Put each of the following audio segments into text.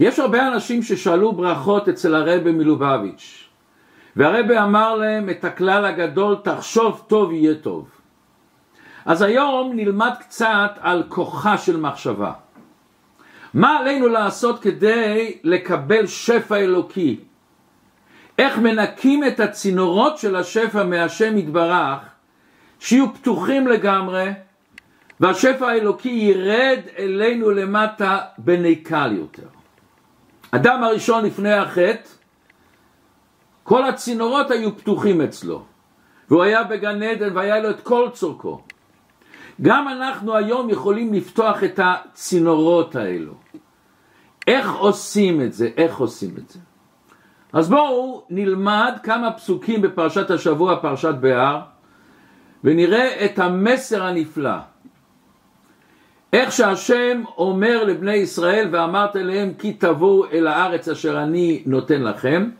יש הרבה אנשים ששאלו ברכות אצל הרבי מלובביץ' והרבי אמר להם את הכלל הגדול תחשוב טוב יהיה טוב. אז היום נלמד קצת על כוחה של מחשבה. מה עלינו לעשות כדי לקבל שפע אלוקי? איך מנקים את הצינורות של השפע מהשם יתברך שיהיו פתוחים לגמרי והשפע האלוקי ירד אלינו למטה בנקל יותר אדם הראשון לפני החטא, כל הצינורות היו פתוחים אצלו, והוא היה בגן עדן והיה לו את כל צורכו. גם אנחנו היום יכולים לפתוח את הצינורות האלו. איך עושים את זה? איך עושים את זה? אז בואו נלמד כמה פסוקים בפרשת השבוע, פרשת בהר, ונראה את המסר הנפלא. איך שהשם אומר לבני ישראל ואמרת אליהם כי תבואו אל הארץ אשר אני נותן לכם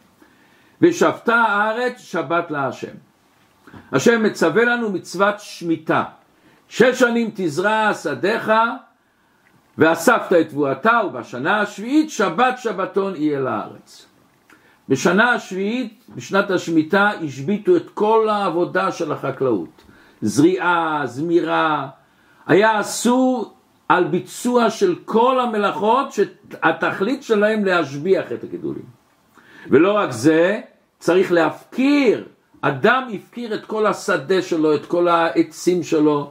ושבתה הארץ שבת להשם. השם מצווה לנו מצוות שמיטה שש שנים תזרע שדיך ואספת את תבואתה ובשנה השביעית שבת שבתון יהיה לארץ. בשנה השביעית, בשנת השמיטה, השביתו את כל העבודה של החקלאות. זריעה, זמירה, היה אסור על ביצוע של כל המלאכות שהתכלית שלהם להשביח את הגידולים. ולא רק זה, צריך להפקיר, אדם הפקיר את כל השדה שלו, את כל העצים שלו,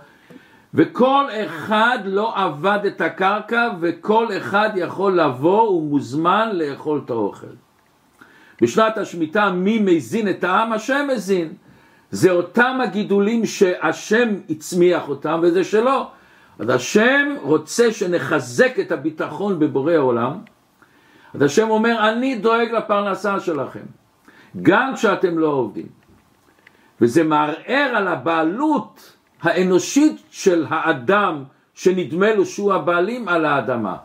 וכל אחד לא עבד את הקרקע וכל אחד יכול לבוא ומוזמן לאכול את האוכל. בשנת השמיטה מי מזין את העם? השם מזין. זה אותם הגידולים שהשם הצמיח אותם וזה שלו. אז השם רוצה שנחזק את הביטחון בבורא העולם. אז השם אומר, אני דואג לפרנסה שלכם, גם כשאתם לא עובדים. וזה מערער על הבעלות האנושית של האדם שנדמה לו שהוא הבעלים על האדמה.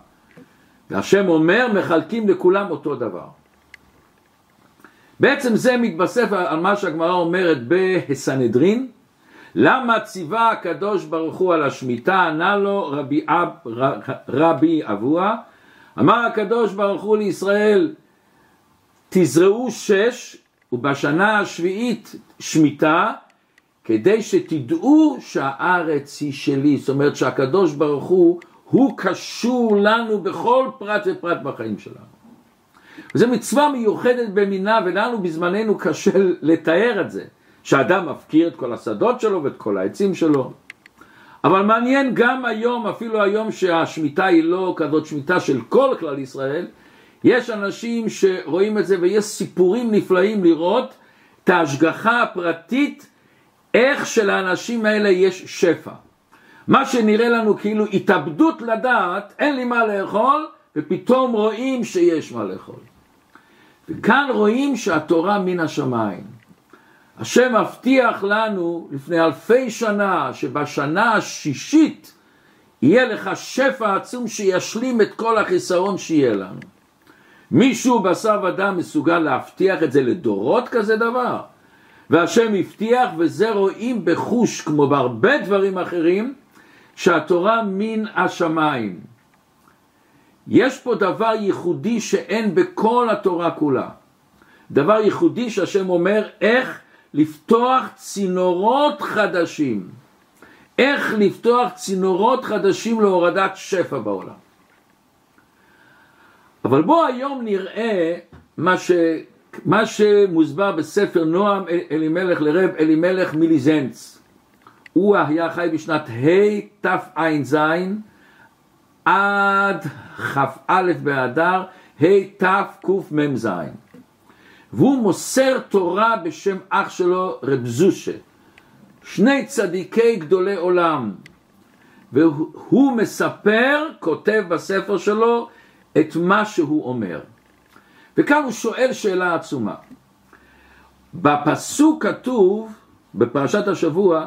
והשם אומר, מחלקים לכולם אותו דבר. בעצם זה מתבסף על מה שהגמרא אומרת בהסנהדרין, למה ציווה הקדוש ברוך הוא על השמיטה? ענה לו רבי, אב, רבי אבוה, אמר הקדוש ברוך הוא לישראל, תזרעו שש ובשנה השביעית שמיטה כדי שתדעו שהארץ היא שלי, זאת אומרת שהקדוש ברוך הוא, הוא קשור לנו בכל פרט ופרט בחיים שלנו. וזו מצווה מיוחדת במינה ולנו בזמננו קשה לתאר את זה. שאדם מפקיר את כל השדות שלו ואת כל העצים שלו. אבל מעניין גם היום, אפילו היום שהשמיטה היא לא כזאת שמיטה של כל כלל ישראל, יש אנשים שרואים את זה ויש סיפורים נפלאים לראות את ההשגחה הפרטית, איך שלאנשים האלה יש שפע. מה שנראה לנו כאילו התאבדות לדעת, אין לי מה לאכול, ופתאום רואים שיש מה לאכול. וכאן רואים שהתורה מן השמיים. השם מבטיח לנו לפני אלפי שנה שבשנה השישית יהיה לך שפע עצום שישלים את כל החיסרון שיהיה לנו. מישהו בשר ודם מסוגל להבטיח את זה לדורות כזה דבר? והשם הבטיח וזה רואים בחוש כמו בהרבה דברים אחרים שהתורה מן השמיים. יש פה דבר ייחודי שאין בכל התורה כולה. דבר ייחודי שהשם אומר איך לפתוח צינורות חדשים. איך לפתוח צינורות חדשים להורדת שפע בעולם. אבל בואו היום נראה מה, ש, מה שמוסבר בספר נועם אלימלך לרב אלימלך מליזנץ. הוא היה חי בשנת התע"ז עד כ"א באדר התקמ"ז. והוא מוסר תורה בשם אח שלו רב זושה, שני צדיקי גדולי עולם, והוא מספר, כותב בספר שלו, את מה שהוא אומר. וכאן הוא שואל שאלה עצומה. בפסוק כתוב, בפרשת השבוע,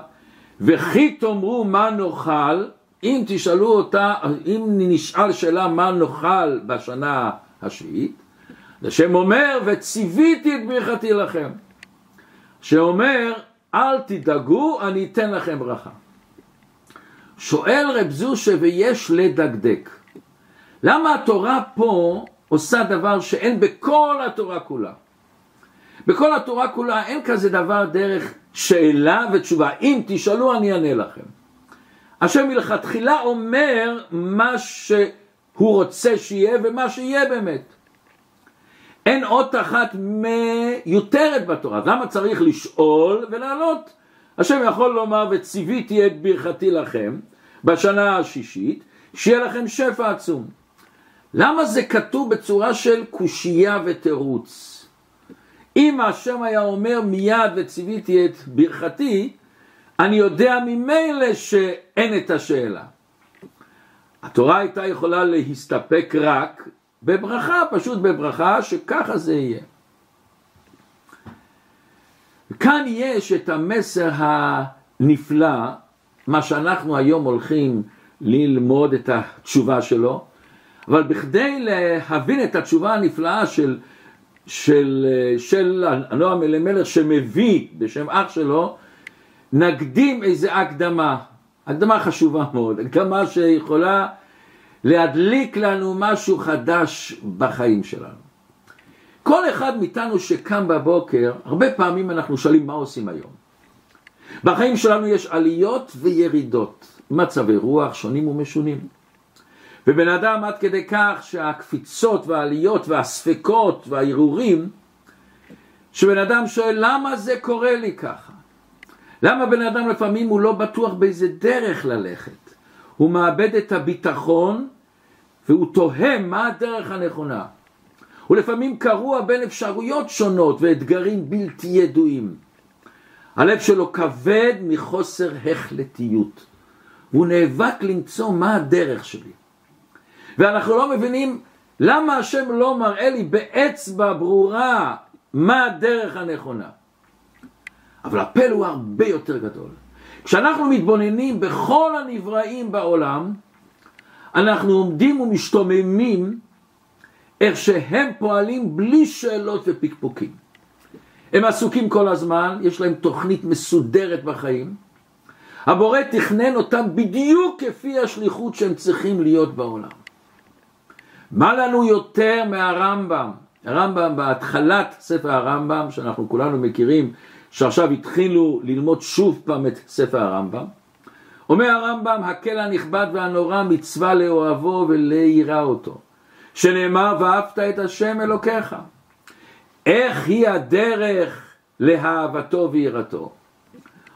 וכי תאמרו מה נאכל, אם תשאלו אותה, אם נשאל שאלה מה נאכל בשנה השביעית, השם אומר, וציוויתי את ברכתי לכם. שאומר, אל תדאגו, אני אתן לכם ברכה. שואל רב זושה, ויש לדקדק. למה התורה פה עושה דבר שאין בכל התורה כולה. בכל התורה כולה אין כזה דבר דרך שאלה ותשובה. אם תשאלו אני אענה לכם. השם מלכתחילה אומר מה שהוא רוצה שיהיה ומה שיהיה באמת. אין אות אחת מיותרת בתורה. למה צריך לשאול ולענות? השם יכול לומר וציוויתי את ברכתי לכם בשנה השישית, שיהיה לכם שפע עצום. למה זה כתוב בצורה של קושייה ותירוץ? אם השם היה אומר מיד וציוויתי את ברכתי, אני יודע ממילא שאין את השאלה. התורה הייתה יכולה להסתפק רק בברכה, פשוט בברכה שככה זה יהיה. כאן יש את המסר הנפלא, מה שאנחנו היום הולכים ללמוד את התשובה שלו, אבל בכדי להבין את התשובה הנפלאה של, של, של הנועם אלימלך שמביא בשם אח שלו, נקדים איזה הקדמה, הקדמה חשובה מאוד, הקדמה שיכולה להדליק לנו משהו חדש בחיים שלנו. כל אחד מאיתנו שקם בבוקר, הרבה פעמים אנחנו שואלים מה עושים היום. בחיים שלנו יש עליות וירידות, מצבי רוח שונים ומשונים. ובן אדם עד כדי כך שהקפיצות והעליות והספקות והערעורים, שבן אדם שואל למה זה קורה לי ככה? למה בן אדם לפעמים הוא לא בטוח באיזה דרך ללכת? הוא מאבד את הביטחון והוא תוהה מה הדרך הנכונה. הוא לפעמים קרוע בין אפשרויות שונות ואתגרים בלתי ידועים. הלב שלו כבד מחוסר החלטיות, והוא נאבק למצוא מה הדרך שלי. ואנחנו לא מבינים למה השם לא מראה לי באצבע ברורה מה הדרך הנכונה. אבל הפל הוא הרבה יותר גדול. כשאנחנו מתבוננים בכל הנבראים בעולם, אנחנו עומדים ומשתוממים איך שהם פועלים בלי שאלות ופקפוקים. הם עסוקים כל הזמן, יש להם תוכנית מסודרת בחיים. הבורא תכנן אותם בדיוק כפי השליחות שהם צריכים להיות בעולם. מה לנו יותר מהרמב"ם? הרמב"ם בהתחלת ספר הרמב"ם, שאנחנו כולנו מכירים, שעכשיו התחילו ללמוד שוב פעם את ספר הרמב"ם, אומר הרמב"ם, הקל הנכבד והנורא מצווה לאוהבו וליראה אותו, שנאמר ואהבת את השם אלוקיך. איך היא הדרך לאהבתו ויראתו?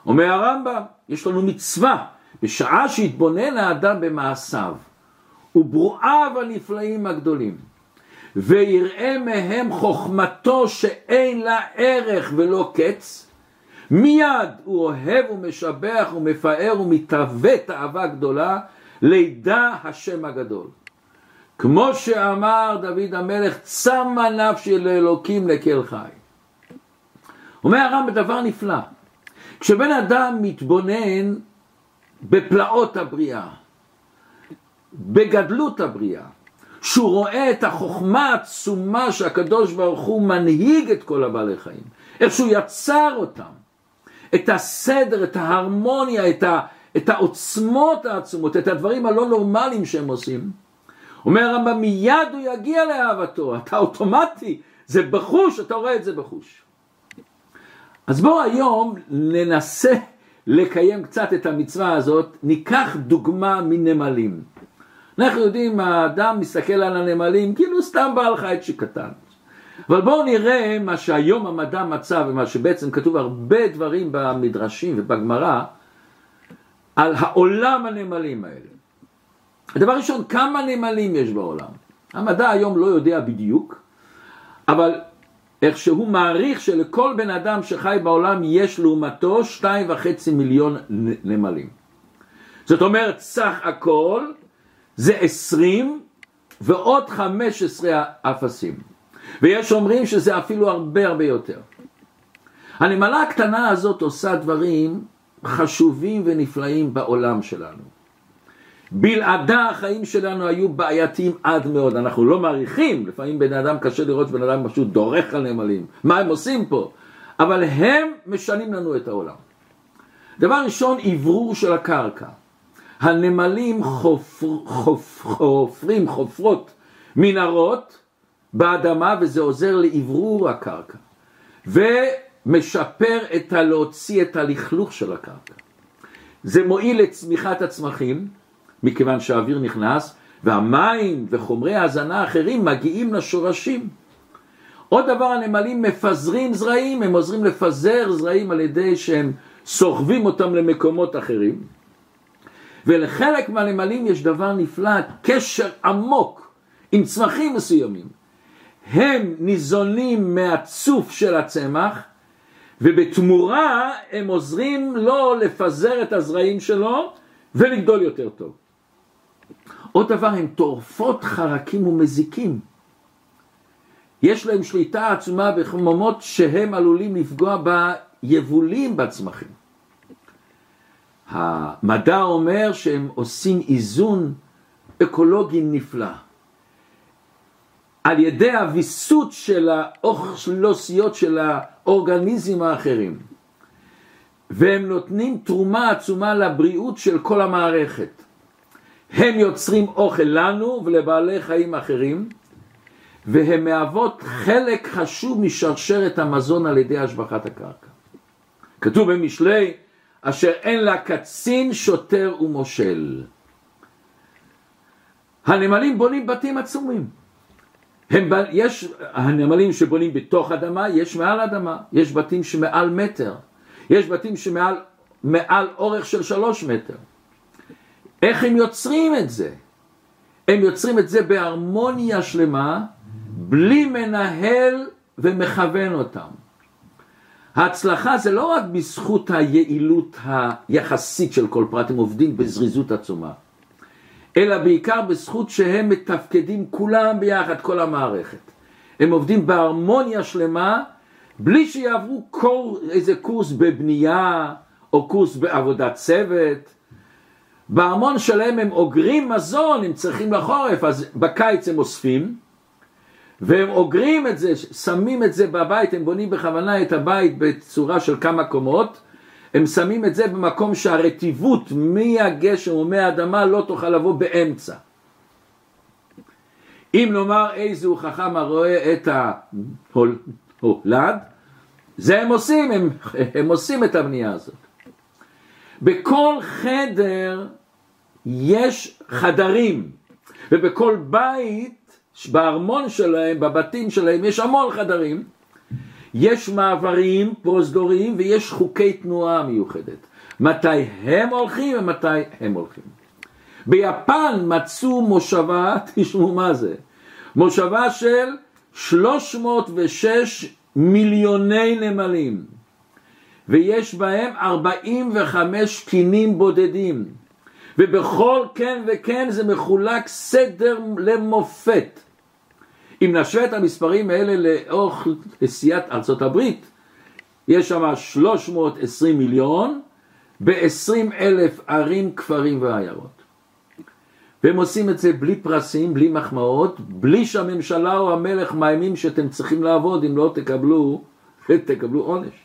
אומר הרמב"ם, יש לנו מצווה, בשעה שהתבונן האדם במעשיו, וברואיו הנפלאים הגדולים, ויראה מהם חוכמתו שאין לה ערך ולא קץ, מיד הוא אוהב ומשבח ומפאר ומתעוות אהבה גדולה לידע השם הגדול. כמו שאמר דוד המלך, צמה נפשי לאלוקים לקל חי. אומר הרם בדבר נפלא, כשבן אדם מתבונן בפלאות הבריאה, בגדלות הבריאה, שהוא רואה את החוכמה העצומה שהקדוש ברוך הוא מנהיג את כל הבעלי חיים, איך שהוא יצר אותם, את הסדר, את ההרמוניה, את, ה, את העוצמות העצומות, את הדברים הלא נורמליים שהם עושים. אומר הרמב"ם, מיד הוא יגיע לאהבתו, אתה אוטומטי, זה בחוש, אתה רואה את זה בחוש. אז בואו היום ננסה לקיים קצת את המצווה הזאת, ניקח דוגמה מנמלים. אנחנו יודעים, האדם מסתכל על הנמלים כאילו סתם בעל חייט שקטן. אבל בואו נראה מה שהיום המדע מצא ומה שבעצם כתוב הרבה דברים במדרשים ובגמרא על העולם הנמלים האלה. הדבר ראשון, כמה נמלים יש בעולם? המדע היום לא יודע בדיוק, אבל איך שהוא מעריך שלכל בן אדם שחי בעולם יש לעומתו שתיים וחצי מיליון נמלים. זאת אומרת, סך הכל זה עשרים ועוד חמש עשרה אפסים. ויש אומרים שזה אפילו הרבה הרבה יותר. הנמלה הקטנה הזאת עושה דברים חשובים ונפלאים בעולם שלנו. בלעדה החיים שלנו היו בעייתיים עד מאוד, אנחנו לא מעריכים, לפעמים בן אדם קשה לראות בן אדם פשוט דורך על נמלים, מה הם עושים פה? אבל הם משנים לנו את העולם. דבר ראשון, אוורור של הקרקע. הנמלים חופר, חופר, חופרים, חופרות מנהרות באדמה וזה עוזר לאוורור הקרקע ומשפר את ה... להוציא את הלכלוך של הקרקע. זה מועיל לצמיחת הצמחים מכיוון שהאוויר נכנס והמים וחומרי ההזנה האחרים מגיעים לשורשים. עוד דבר הנמלים מפזרים זרעים, הם עוזרים לפזר זרעים על ידי שהם סוחבים אותם למקומות אחרים. ולחלק מהנמלים יש דבר נפלא, קשר עמוק עם צמחים מסוימים. הם ניזונים מהצוף של הצמח, ובתמורה הם עוזרים לו לפזר את הזרעים שלו ולגדול יותר טוב. עוד דבר, הם טורפות חרקים ומזיקים. יש להם שליטה עצומה בחממות שהם עלולים לפגוע ביבולים בצמחים. המדע אומר שהם עושים איזון אקולוגי נפלא. על ידי הוויסות של האוכלוסיות של האורגניזם האחרים. והם נותנים תרומה עצומה לבריאות של כל המערכת. הם יוצרים אוכל לנו ולבעלי חיים אחרים, והם מהוות חלק חשוב משרשרת המזון על ידי השבחת הקרקע. כתוב במשלי, אשר אין לה קצין, שוטר ומושל. הנמלים בונים בתים עצומים. הם, יש הנמלים שבונים בתוך אדמה, יש מעל אדמה, יש בתים שמעל מטר, יש בתים שמעל מעל אורך של שלוש מטר. איך הם יוצרים את זה? הם יוצרים את זה בהרמוניה שלמה, בלי מנהל ומכוון אותם. ההצלחה זה לא רק בזכות היעילות היחסית של כל פרט, הם עובדים בזריזות עצומה, אלא בעיקר בזכות שהם מתפקדים כולם ביחד, כל המערכת. הם עובדים בהרמוניה שלמה, בלי שיעברו קור, איזה קורס בבנייה, או קורס בעבודת צוות. בארמון שלהם הם אוגרים מזון, הם צריכים לחורף, אז בקיץ הם אוספים, והם אוגרים את זה, שמים את זה בבית, הם בונים בכוונה את הבית בצורה של כמה קומות, הם שמים את זה במקום שהרטיבות מהגשם או מהאדמה לא תוכל לבוא באמצע. אם נאמר איזהו חכם הרואה את ההולד, זה הם עושים, הם, הם עושים את הבנייה הזאת. בכל חדר יש חדרים, ובכל בית בארמון שלהם, בבתים שלהם, יש המון חדרים, יש מעברים פרוזדוריים ויש חוקי תנועה מיוחדת. מתי הם הולכים ומתי הם הולכים. ביפן מצאו מושבה, תשמעו מה זה, מושבה של 306 מיליוני נמלים, ויש בהם 45 קינים בודדים, ובכל כן וכן זה מחולק סדר למופת. אם נשווה את המספרים האלה לאורך נסיעת ארצות הברית, יש שם 320 מיליון ב-20 אלף ערים, כפרים ועיירות. והם עושים את זה בלי פרסים, בלי מחמאות, בלי שהממשלה או המלך מאיימים שאתם צריכים לעבוד אם לא תקבלו, תקבלו עונש.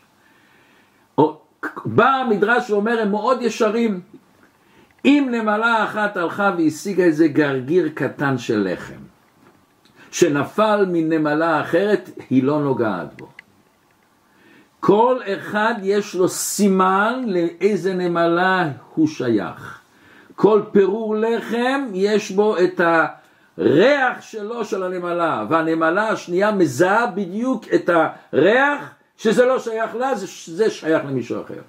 בא המדרש ואומר הם מאוד ישרים. אם נמלה אחת הלכה והשיגה איזה גרגיר קטן של לחם, שנפל מנמלה אחרת, היא לא נוגעת בו. כל אחד יש לו סימן לאיזה נמלה הוא שייך. כל פירור לחם יש בו את הריח שלו של הנמלה, והנמלה השנייה מזהה בדיוק את הריח שזה לא שייך לה, זה שייך למישהו אחר.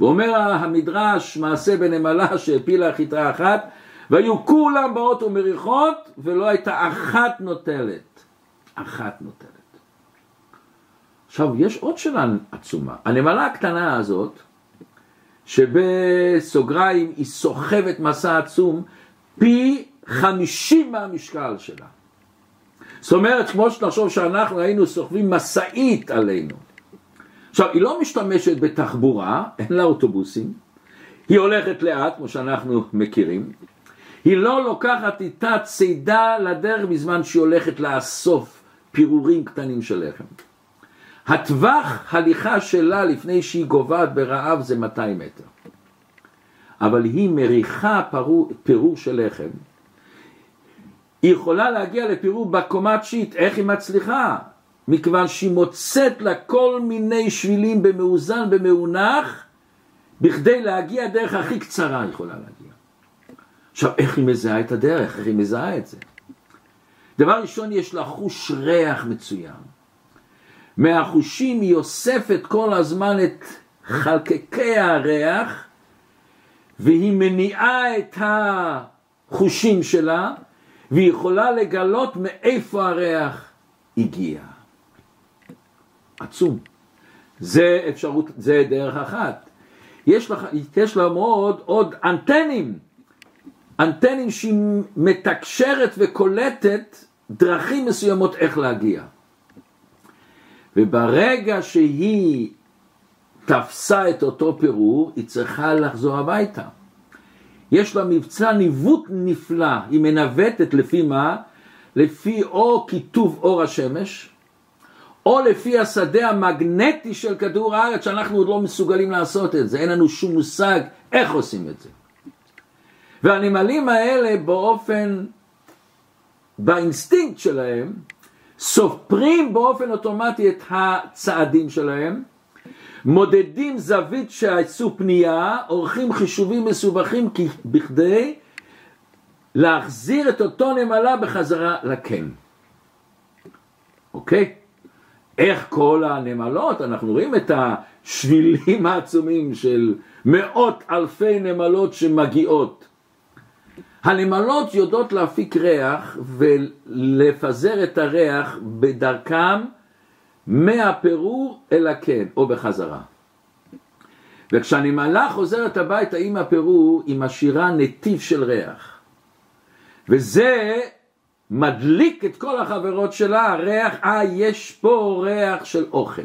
ואומר המדרש מעשה בנמלה שהפילה חיטה אחת והיו כולם באות ומריחות ולא הייתה אחת נוטלת. אחת נוטלת. עכשיו יש עוד שאלה עצומה. הנמלה הקטנה הזאת שבסוגריים היא סוחבת מסע עצום פי חמישים מהמשקל שלה. זאת אומרת, כמו שנחשוב שאנחנו היינו סוחבים משאית עלינו. עכשיו, היא לא משתמשת בתחבורה, אין לה אוטובוסים, היא הולכת לאט, כמו שאנחנו מכירים, היא לא לוקחת איתה צידה לדרך בזמן שהיא הולכת לאסוף פירורים קטנים של לחם. הטווח הליכה שלה לפני שהיא גוועת ברעב זה 200 מטר. אבל היא מריחה פירור, פירור של לחם. היא יכולה להגיע לפירור בקומה התשיעית, איך היא מצליחה? מכיוון שהיא מוצאת לה כל מיני שבילים במאוזן, במאונח, בכדי להגיע דרך הכי קצרה יכולה להגיע. עכשיו, איך היא מזהה את הדרך? איך היא מזהה את זה? דבר ראשון, יש לה חוש ריח מצוין. מהחושים היא אוספת כל הזמן את חלקקי הריח, והיא מניעה את החושים שלה, והיא יכולה לגלות מאיפה הריח הגיע. עצום. זה אפשרות, זה דרך אחת. יש לה, יש לה מאוד עוד אנטנים, אנטנים שהיא מתקשרת וקולטת דרכים מסוימות איך להגיע. וברגע שהיא תפסה את אותו פירור, היא צריכה לחזור הביתה. יש לה מבצע ניווט נפלא, היא מנווטת לפי מה? לפי או כיתוב אור השמש, או לפי השדה המגנטי של כדור הארץ, שאנחנו עוד לא מסוגלים לעשות את זה, אין לנו שום מושג איך עושים את זה. והנמלים האלה באופן, באינסטינקט שלהם, סופרים באופן אוטומטי את הצעדים שלהם, מודדים זווית שעשו פנייה, עורכים חישובים מסובכים בכדי להחזיר את אותו נמלה בחזרה לקן. אוקיי? איך כל הנמלות, אנחנו רואים את השבילים העצומים של מאות אלפי נמלות שמגיעות. הנמלות יודעות להפיק ריח ולפזר את הריח בדרכם מהפירור אל הקן או בחזרה. וכשהנמלה חוזרת הביתה עם הפירור היא משאירה נתיב של ריח. וזה מדליק את כל החברות שלה, ריח, אה, יש פה ריח של אוכל.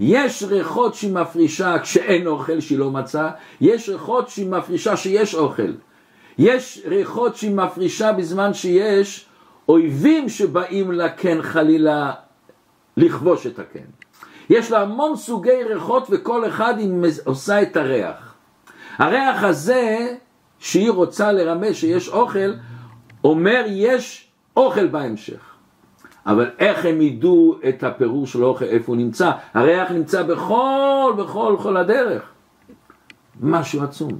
יש ריחות שהיא מפרישה כשאין אוכל שהיא לא מצאה, יש ריחות שהיא מפרישה שיש אוכל. יש ריחות שהיא מפרישה בזמן שיש אויבים שבאים לקן חלילה לכבוש את הקן. יש לה המון סוגי ריחות וכל אחד היא עושה את הריח. הריח הזה שהיא רוצה לרמז שיש אוכל, אומר יש אוכל בהמשך. אבל איך הם ידעו את הפירוש של האוכל, איפה הוא נמצא? הריח נמצא בכל, בכל, בכל הדרך. משהו עצום.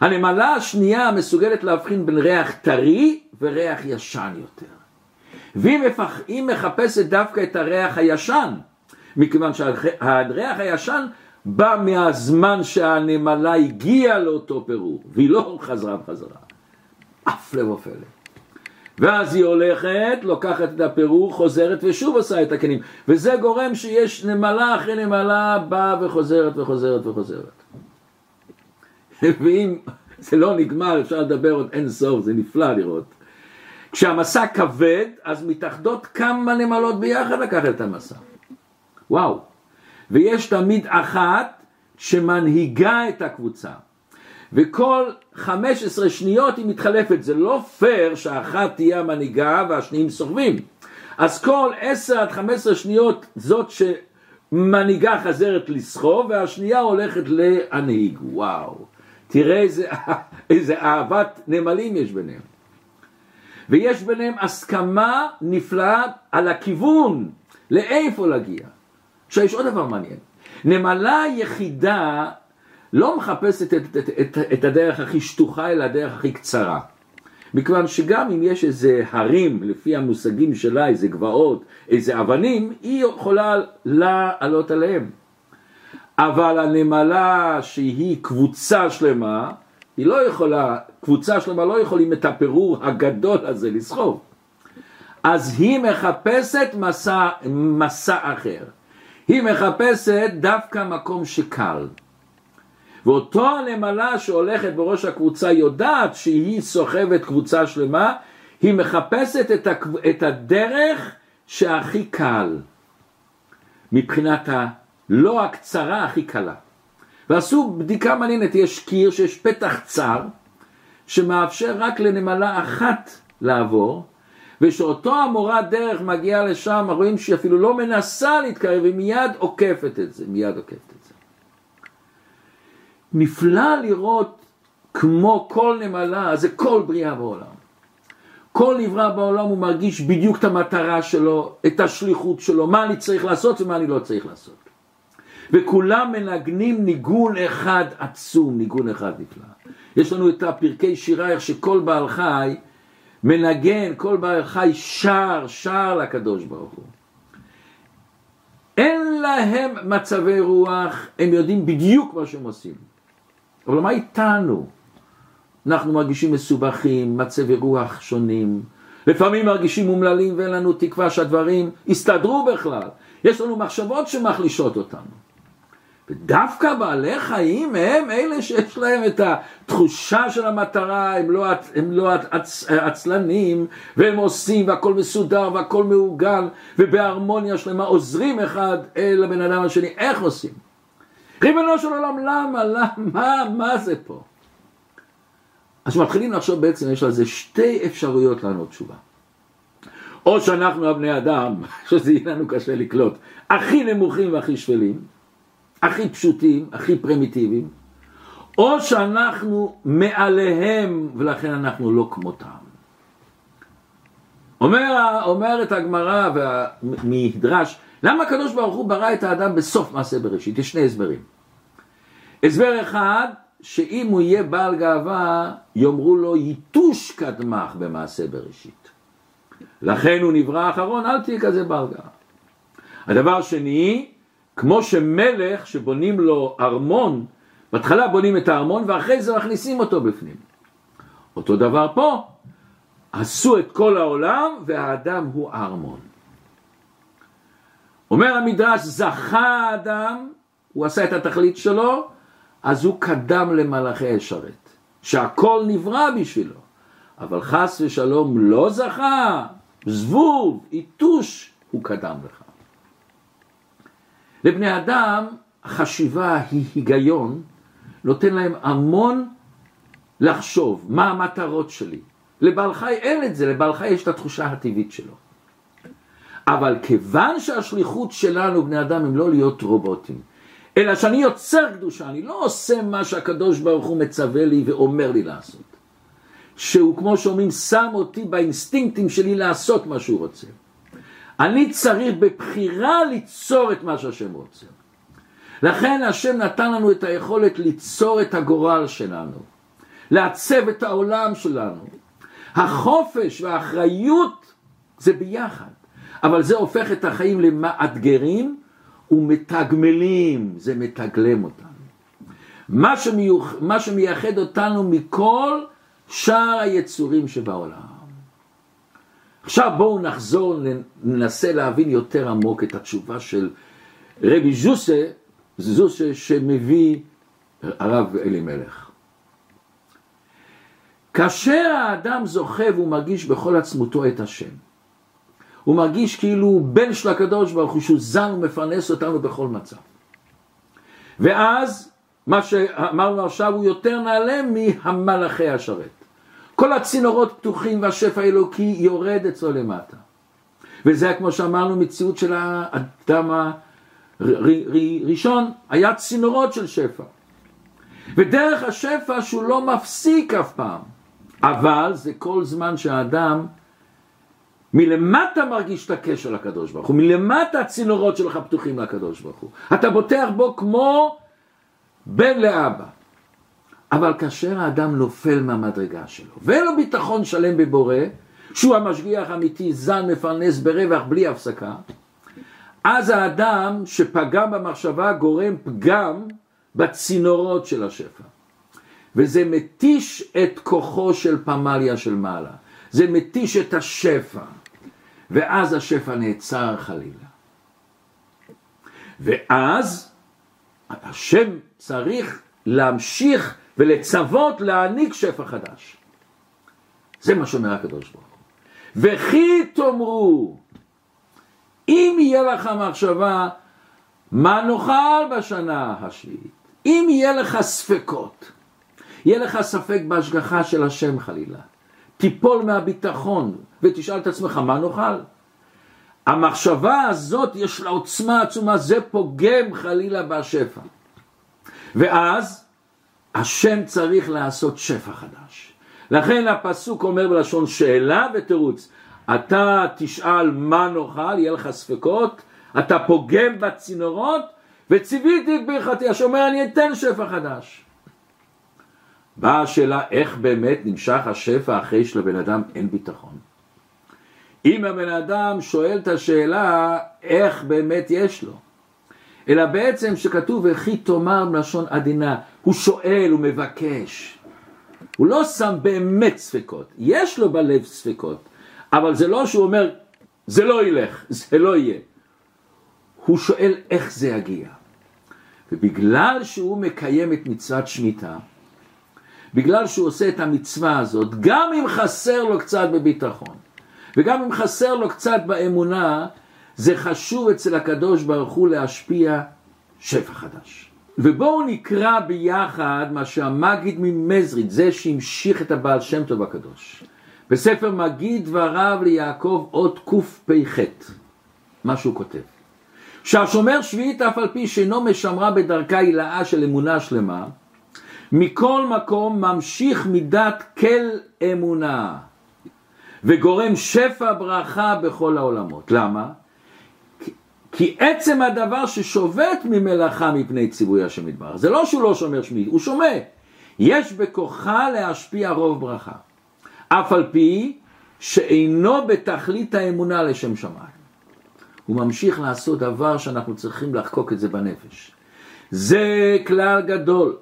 הנמלה השנייה מסוגלת להבחין בין ריח טרי וריח ישן יותר. והיא מחפשת דווקא את הריח הישן, מכיוון שהריח הישן בא מהזמן שהנמלה הגיעה לאותו פירור, והיא לא חזרה בחזרה. לב ופלא. ואז היא הולכת, לוקחת את הפירור, חוזרת ושוב עושה את הכנים. וזה גורם שיש נמלה אחרי נמלה באה וחוזרת וחוזרת וחוזרת. ואם זה לא נגמר, אפשר לדבר עוד אין סוף, זה נפלא לראות. כשהמסע כבד, אז מתאחדות כמה נמלות ביחד לקחת את המסע. וואו. ויש תמיד אחת שמנהיגה את הקבוצה. וכל 15 שניות היא מתחלפת. זה לא פייר שאחת תהיה המנהיגה והשניים סוחבים. אז כל 10 עד 15 שניות זאת שמנהיגה חזרת לסחוב והשנייה הולכת להנהיג. וואו. תראה איזה, איזה אהבת נמלים יש ביניהם. ויש ביניהם הסכמה נפלאה על הכיוון, לאיפה להגיע. עכשיו יש עוד דבר מעניין, נמלה יחידה לא מחפשת את, את, את, את הדרך הכי שטוחה אלא הדרך הכי קצרה. מכיוון שגם אם יש איזה הרים, לפי המושגים שלה, איזה גבעות, איזה אבנים, היא יכולה לעלות עליהם. אבל הנמלה שהיא קבוצה שלמה, היא לא יכולה, קבוצה שלמה לא יכולים את הפירור הגדול הזה לסחוב. אז היא מחפשת מסע, מסע אחר. היא מחפשת דווקא מקום שקל. ואותו הנמלה שהולכת בראש הקבוצה יודעת שהיא סוחבת קבוצה שלמה, היא מחפשת את, הקב... את הדרך שהכי קל מבחינת הלא הקצרה הכי קלה. ועשו בדיקה מעניינת, יש קיר שיש פתח צר שמאפשר רק לנמלה אחת לעבור ושאותו המורה דרך מגיעה לשם, רואים שהיא אפילו לא מנסה להתקרב, היא מיד עוקפת את זה, מיד עוקפת את זה. נפלא לראות כמו כל נמלה, זה כל בריאה בעולם. כל נברא בעולם הוא מרגיש בדיוק את המטרה שלו, את השליחות שלו, מה אני צריך לעשות ומה אני לא צריך לעשות. וכולם מנגנים ניגון אחד עצום, ניגון אחד נפלא. יש לנו את הפרקי שירה, איך שכל בעל חי מנגן, כל בעל חי שר, שר לקדוש ברוך הוא. אין להם מצבי רוח, הם יודעים בדיוק מה שהם עושים. אבל מה איתנו? אנחנו מרגישים מסובכים, מצבי רוח שונים, לפעמים מרגישים אומללים ואין לנו תקווה שהדברים יסתדרו בכלל. יש לנו מחשבות שמחלישות אותנו. ודווקא בעלי חיים הם אלה שיש להם את התחושה של המטרה, הם לא, הם לא עצ, עצלנים, והם עושים והכל מסודר והכל מעוגן, ובהרמוניה שלמה עוזרים אחד אל הבן אדם השני, איך עושים? ריבונו של עולם, למה, למה, מה זה פה? אז מתחילים לחשוב בעצם, יש לזה שתי אפשרויות לענות תשובה. או שאנחנו הבני אדם, שזה יהיה לנו קשה לקלוט, הכי נמוכים והכי שפלים, הכי פשוטים, הכי פרימיטיביים, או שאנחנו מעליהם ולכן אנחנו לא כמותם. אומר, אומרת הגמרא והמדרש, למה הקדוש ברוך הוא ברא את האדם בסוף מעשה בראשית? יש שני הסברים. הסבר אחד, שאם הוא יהיה בעל גאווה, יאמרו לו ייתוש קדמך במעשה בראשית. לכן הוא נברא אחרון, אל תהיה כזה בעל גאווה. הדבר שני, כמו שמלך שבונים לו ארמון, בהתחלה בונים את הארמון ואחרי זה מכניסים אותו בפנים. אותו דבר פה, עשו את כל העולם והאדם הוא הארמון. אומר המדרש, זכה האדם, הוא עשה את התכלית שלו, אז הוא קדם למלאכי אשרת, שהכל נברא בשבילו, אבל חס ושלום לא זכה, זבוב, יתוש, הוא קדם לך. לבני אדם חשיבה היא היגיון, נותן להם המון לחשוב מה המטרות שלי. לבעל חי אין את זה, לבעל חי יש את התחושה הטבעית שלו. אבל כיוון שהשליחות שלנו, בני אדם, הם לא להיות רובוטים, אלא שאני יוצר קדושה, אני לא עושה מה שהקדוש ברוך הוא מצווה לי ואומר לי לעשות. שהוא, כמו שאומרים, שם אותי באינסטינקטים שלי לעשות מה שהוא רוצה. אני צריך בבחירה ליצור את מה שהשם רוצה. לכן השם נתן לנו את היכולת ליצור את הגורל שלנו, לעצב את העולם שלנו. החופש והאחריות זה ביחד, אבל זה הופך את החיים למאתגרים ומתגמלים, זה מתגלם אותנו. מה, שמיוח, מה שמייחד אותנו מכל שאר היצורים שבעולם. עכשיו בואו נחזור, ננסה להבין יותר עמוק את התשובה של רבי זוסה, זוסה שמביא הרב אלימלך. כאשר האדם זוכה והוא מרגיש בכל עצמותו את השם, הוא מרגיש כאילו הוא בן של הקדוש ברוך הוא, שהוא זן ומפרנס אותנו בכל מצב. ואז, מה שאמרנו עכשיו הוא יותר נעלה מהמלאכי השרת. כל הצינורות פתוחים והשפע האלוקי יורד אצלו למטה. וזה כמו שאמרנו מציאות של האדם הראשון, היה צינורות של שפע. ודרך השפע שהוא לא מפסיק אף פעם, אבל זה כל זמן שהאדם מלמטה מרגיש את הקשר לקדוש ברוך הוא, מלמטה הצינורות שלך פתוחים לקדוש ברוך הוא. אתה בוטח בו כמו בן לאבא. אבל כאשר האדם נופל מהמדרגה שלו, ואין לו ביטחון שלם בבורא, שהוא המשגיח האמיתי, זן מפרנס ברווח בלי הפסקה, אז האדם שפגם במחשבה גורם פגם בצינורות של השפע. וזה מתיש את כוחו של פמליה של מעלה. זה מתיש את השפע. ואז השפע נעצר חלילה. ואז השם צריך להמשיך ולצוות להעניק שפע חדש. זה מה שאומר הקדוש ברוך הוא. וכי תאמרו, אם יהיה לך מחשבה, מה נאכל בשנה השביעית? אם יהיה לך ספקות, יהיה לך ספק בהשגחה של השם חלילה, תיפול מהביטחון ותשאל את עצמך, מה נאכל? המחשבה הזאת יש לה עוצמה עצומה, זה פוגם חלילה בשפע. ואז השם צריך לעשות שפע חדש. לכן הפסוק אומר בלשון שאלה ותירוץ. אתה תשאל מה נאכל, יהיה לך ספקות, אתה פוגם בצינורות, וציוויתי את ברכתי, אשר אומר אני אתן שפע חדש. באה השאלה איך באמת נמשך השפע אחרי שלבן אדם אין ביטחון. אם הבן אדם שואל את השאלה איך באמת יש לו, אלא בעצם שכתוב וכי תאמר מלשון עדינה, הוא שואל, הוא מבקש. הוא לא שם באמת ספקות, יש לו בלב ספקות, אבל זה לא שהוא אומר זה לא ילך, זה לא יהיה. הוא שואל איך זה יגיע. ובגלל שהוא מקיים את מצוות שמיטה, בגלל שהוא עושה את המצווה הזאת, גם אם חסר לו קצת בביטחון, וגם אם חסר לו קצת באמונה, זה חשוב אצל הקדוש ברוך הוא להשפיע שפע חדש. ובואו נקרא ביחד מה שהמגיד ממזריד, זה שהמשיך את הבעל שם טוב הקדוש. בספר מגיד דבריו ליעקב עוד קפ"ח, מה שהוא כותב. שהשומר שביעית אף על פי שאינו משמרה בדרכה הילאה של אמונה שלמה, מכל מקום ממשיך מידת כל אמונה וגורם שפע ברכה בכל העולמות. למה? כי עצם הדבר ששובת ממלאכה מפני ציווי השם יתברך, זה לא שהוא לא שומר שמי, הוא שומע. יש בכוחה להשפיע רוב ברכה. אף על פי שאינו בתכלית האמונה לשם שמיים. הוא ממשיך לעשות דבר שאנחנו צריכים לחקוק את זה בנפש. זה כלל גדול.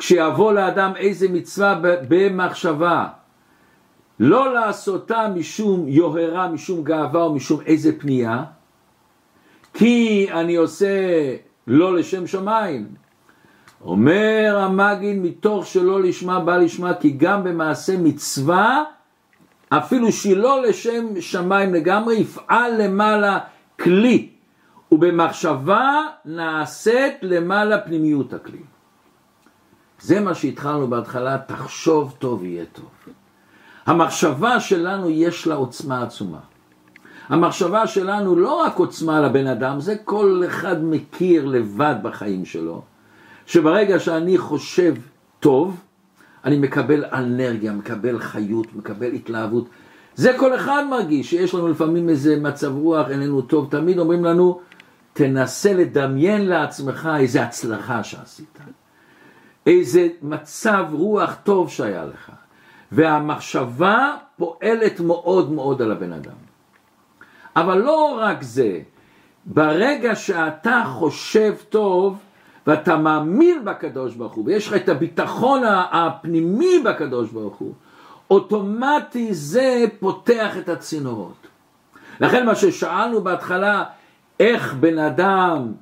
כשיבוא לאדם איזה מצווה במחשבה, לא לעשותה משום יוהרה, משום גאווה או משום איזה פנייה, כי אני עושה לא לשם שמיים. אומר המגיד מתוך שלא לשמה בא לשמה כי גם במעשה מצווה אפילו שהיא לא לשם שמיים לגמרי יפעל למעלה כלי ובמחשבה נעשית למעלה פנימיות הכלי. זה מה שהתחלנו בהתחלה, תחשוב טוב יהיה טוב. המחשבה שלנו יש לה עוצמה עצומה. המחשבה שלנו לא רק עוצמה לבן אדם, זה כל אחד מכיר לבד בחיים שלו, שברגע שאני חושב טוב, אני מקבל אנרגיה, מקבל חיות, מקבל התלהבות. זה כל אחד מרגיש, שיש לנו לפעמים איזה מצב רוח, איננו טוב, תמיד אומרים לנו, תנסה לדמיין לעצמך איזה הצלחה שעשית, איזה מצב רוח טוב שהיה לך, והמחשבה פועלת מאוד מאוד על הבן אדם. אבל לא רק זה, ברגע שאתה חושב טוב ואתה מאמין בקדוש ברוך הוא ויש לך את הביטחון הפנימי בקדוש ברוך הוא, אוטומטי זה פותח את הצינורות. לכן מה ששאלנו בהתחלה, איך בן אדם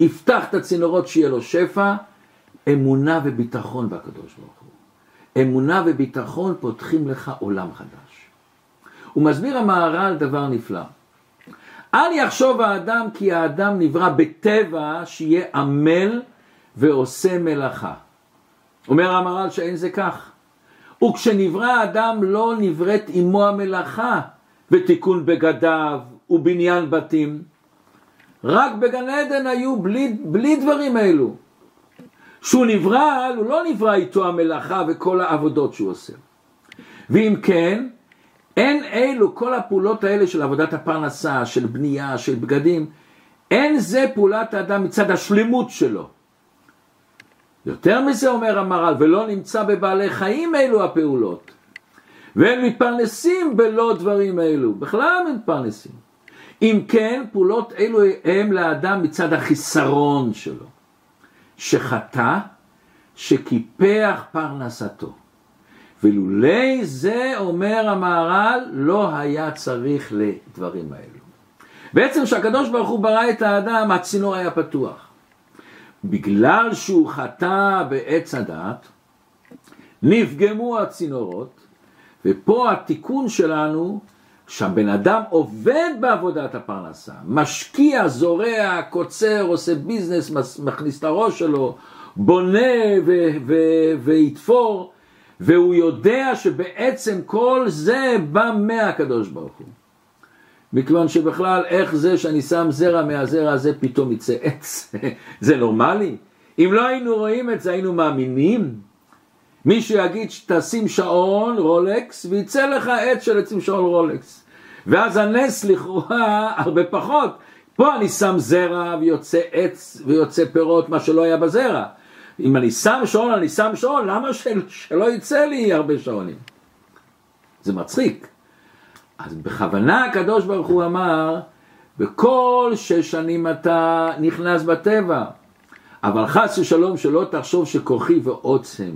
יפתח את הצינורות שיהיה לו שפע, אמונה וביטחון בקדוש ברוך הוא. אמונה וביטחון פותחים לך עולם חדש. הוא מסביר המהר"ל דבר נפלא. אל יחשוב האדם כי האדם נברא בטבע שיהיה עמל ועושה מלאכה. אומר המהר"ל שאין זה כך. וכשנברא האדם לא נבראת עמו המלאכה ותיקון בגדיו ובניין בתים. רק בגן עדן היו בלי, בלי דברים אלו. כשהוא נברא, הוא לא נברא איתו המלאכה וכל העבודות שהוא עושה. ואם כן, אין אלו, כל הפעולות האלה של עבודת הפרנסה, של בנייה, של בגדים, אין זה פעולת האדם מצד השלמות שלו. יותר מזה אומר המר"ל, ולא נמצא בבעלי חיים אלו הפעולות. והם מתפרנסים בלא דברים אלו, בכלל הם מתפרנסים. אם כן, פעולות אלו הם לאדם מצד החיסרון שלו, שחטא, שקיפח פרנסתו. ולולי זה, אומר המהר"ל, לא היה צריך לדברים האלו. בעצם כשהקדוש ברוך הוא ברא את האדם, הצינור היה פתוח. בגלל שהוא חטא בעץ הדת, נפגמו הצינורות, ופה התיקון שלנו, שהבן אדם עובד בעבודת הפרנסה, משקיע, זורע, קוצר, עושה ביזנס, מכניס את הראש שלו, בונה ויתפור, והוא יודע שבעצם כל זה בא מהקדוש ברוך הוא. מכיוון שבכלל איך זה שאני שם זרע מהזרע הזה פתאום יצא עץ, זה נורמלי? אם לא היינו רואים את זה היינו מאמינים? מישהו יגיד שתשים שעון רולקס ויצא לך עץ של עצים שעון רולקס ואז הנס לכאורה הרבה פחות. פה אני שם זרע ויוצא עץ ויוצא פירות מה שלא היה בזרע. אם אני שם שעון אני שם שעון למה של, שלא יצא לי הרבה שעונים? זה מצחיק. אז בכוונה הקדוש ברוך הוא אמר בכל שש שנים אתה נכנס בטבע אבל חס ושלום שלא תחשוב שכוחי ועוצם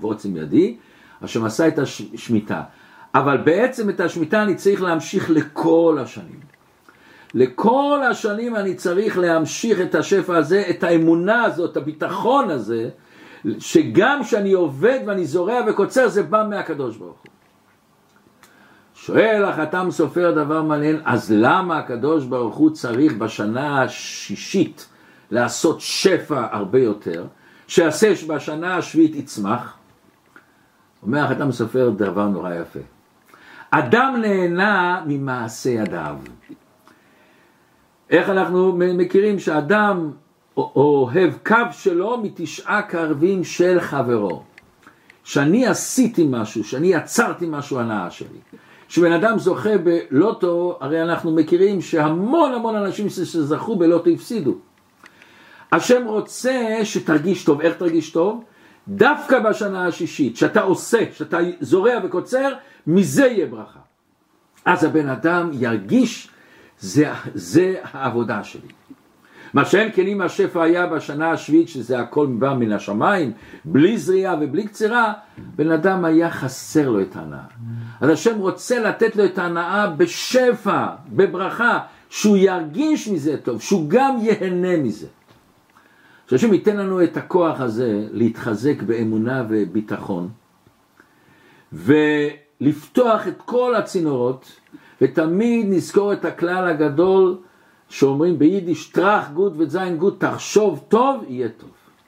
ועוצם ידי, השם עשה את השמיטה. אבל בעצם את השמיטה אני צריך להמשיך לכל השנים. לכל השנים אני צריך להמשיך את השפע הזה, את האמונה הזאת, הביטחון הזה, שגם כשאני עובד ואני זורע וקוצר זה בא מהקדוש ברוך הוא. שואל החתם סופר דבר מעניין, אז למה הקדוש ברוך הוא צריך בשנה השישית לעשות שפע הרבה יותר, שיעשה שבשנה השביעית יצמח? אומר החתם סופר דבר נורא יפה. אדם נהנה ממעשה ידיו. איך אנחנו מכירים שאדם אוהב קו שלו מתשעה קרבים של חברו. שאני עשיתי משהו, שאני יצרתי משהו הנאה שלי. כשבן אדם זוכה בלוטו, הרי אנחנו מכירים שהמון המון אנשים שזכו בלוטו הפסידו. השם רוצה שתרגיש טוב, איך תרגיש טוב? דווקא בשנה השישית, שאתה עושה, שאתה זורע וקוצר, מזה יהיה ברכה. אז הבן אדם ירגיש, זה, זה העבודה שלי. מה שאין כן אם השפע היה בשנה השביעית, שזה הכל בא מן השמיים, בלי זריעה ובלי קצירה, בן אדם היה חסר לו את ההנאה. אז השם רוצה לתת לו את ההנאה בשפע, בברכה, שהוא ירגיש מזה טוב, שהוא גם ייהנה מזה. שהשם ייתן לנו את הכוח הזה להתחזק באמונה וביטחון ולפתוח את כל הצינורות ותמיד נזכור את הכלל הגדול שאומרים ביידיש טראח גוד וזין גוד תחשוב טוב יהיה טוב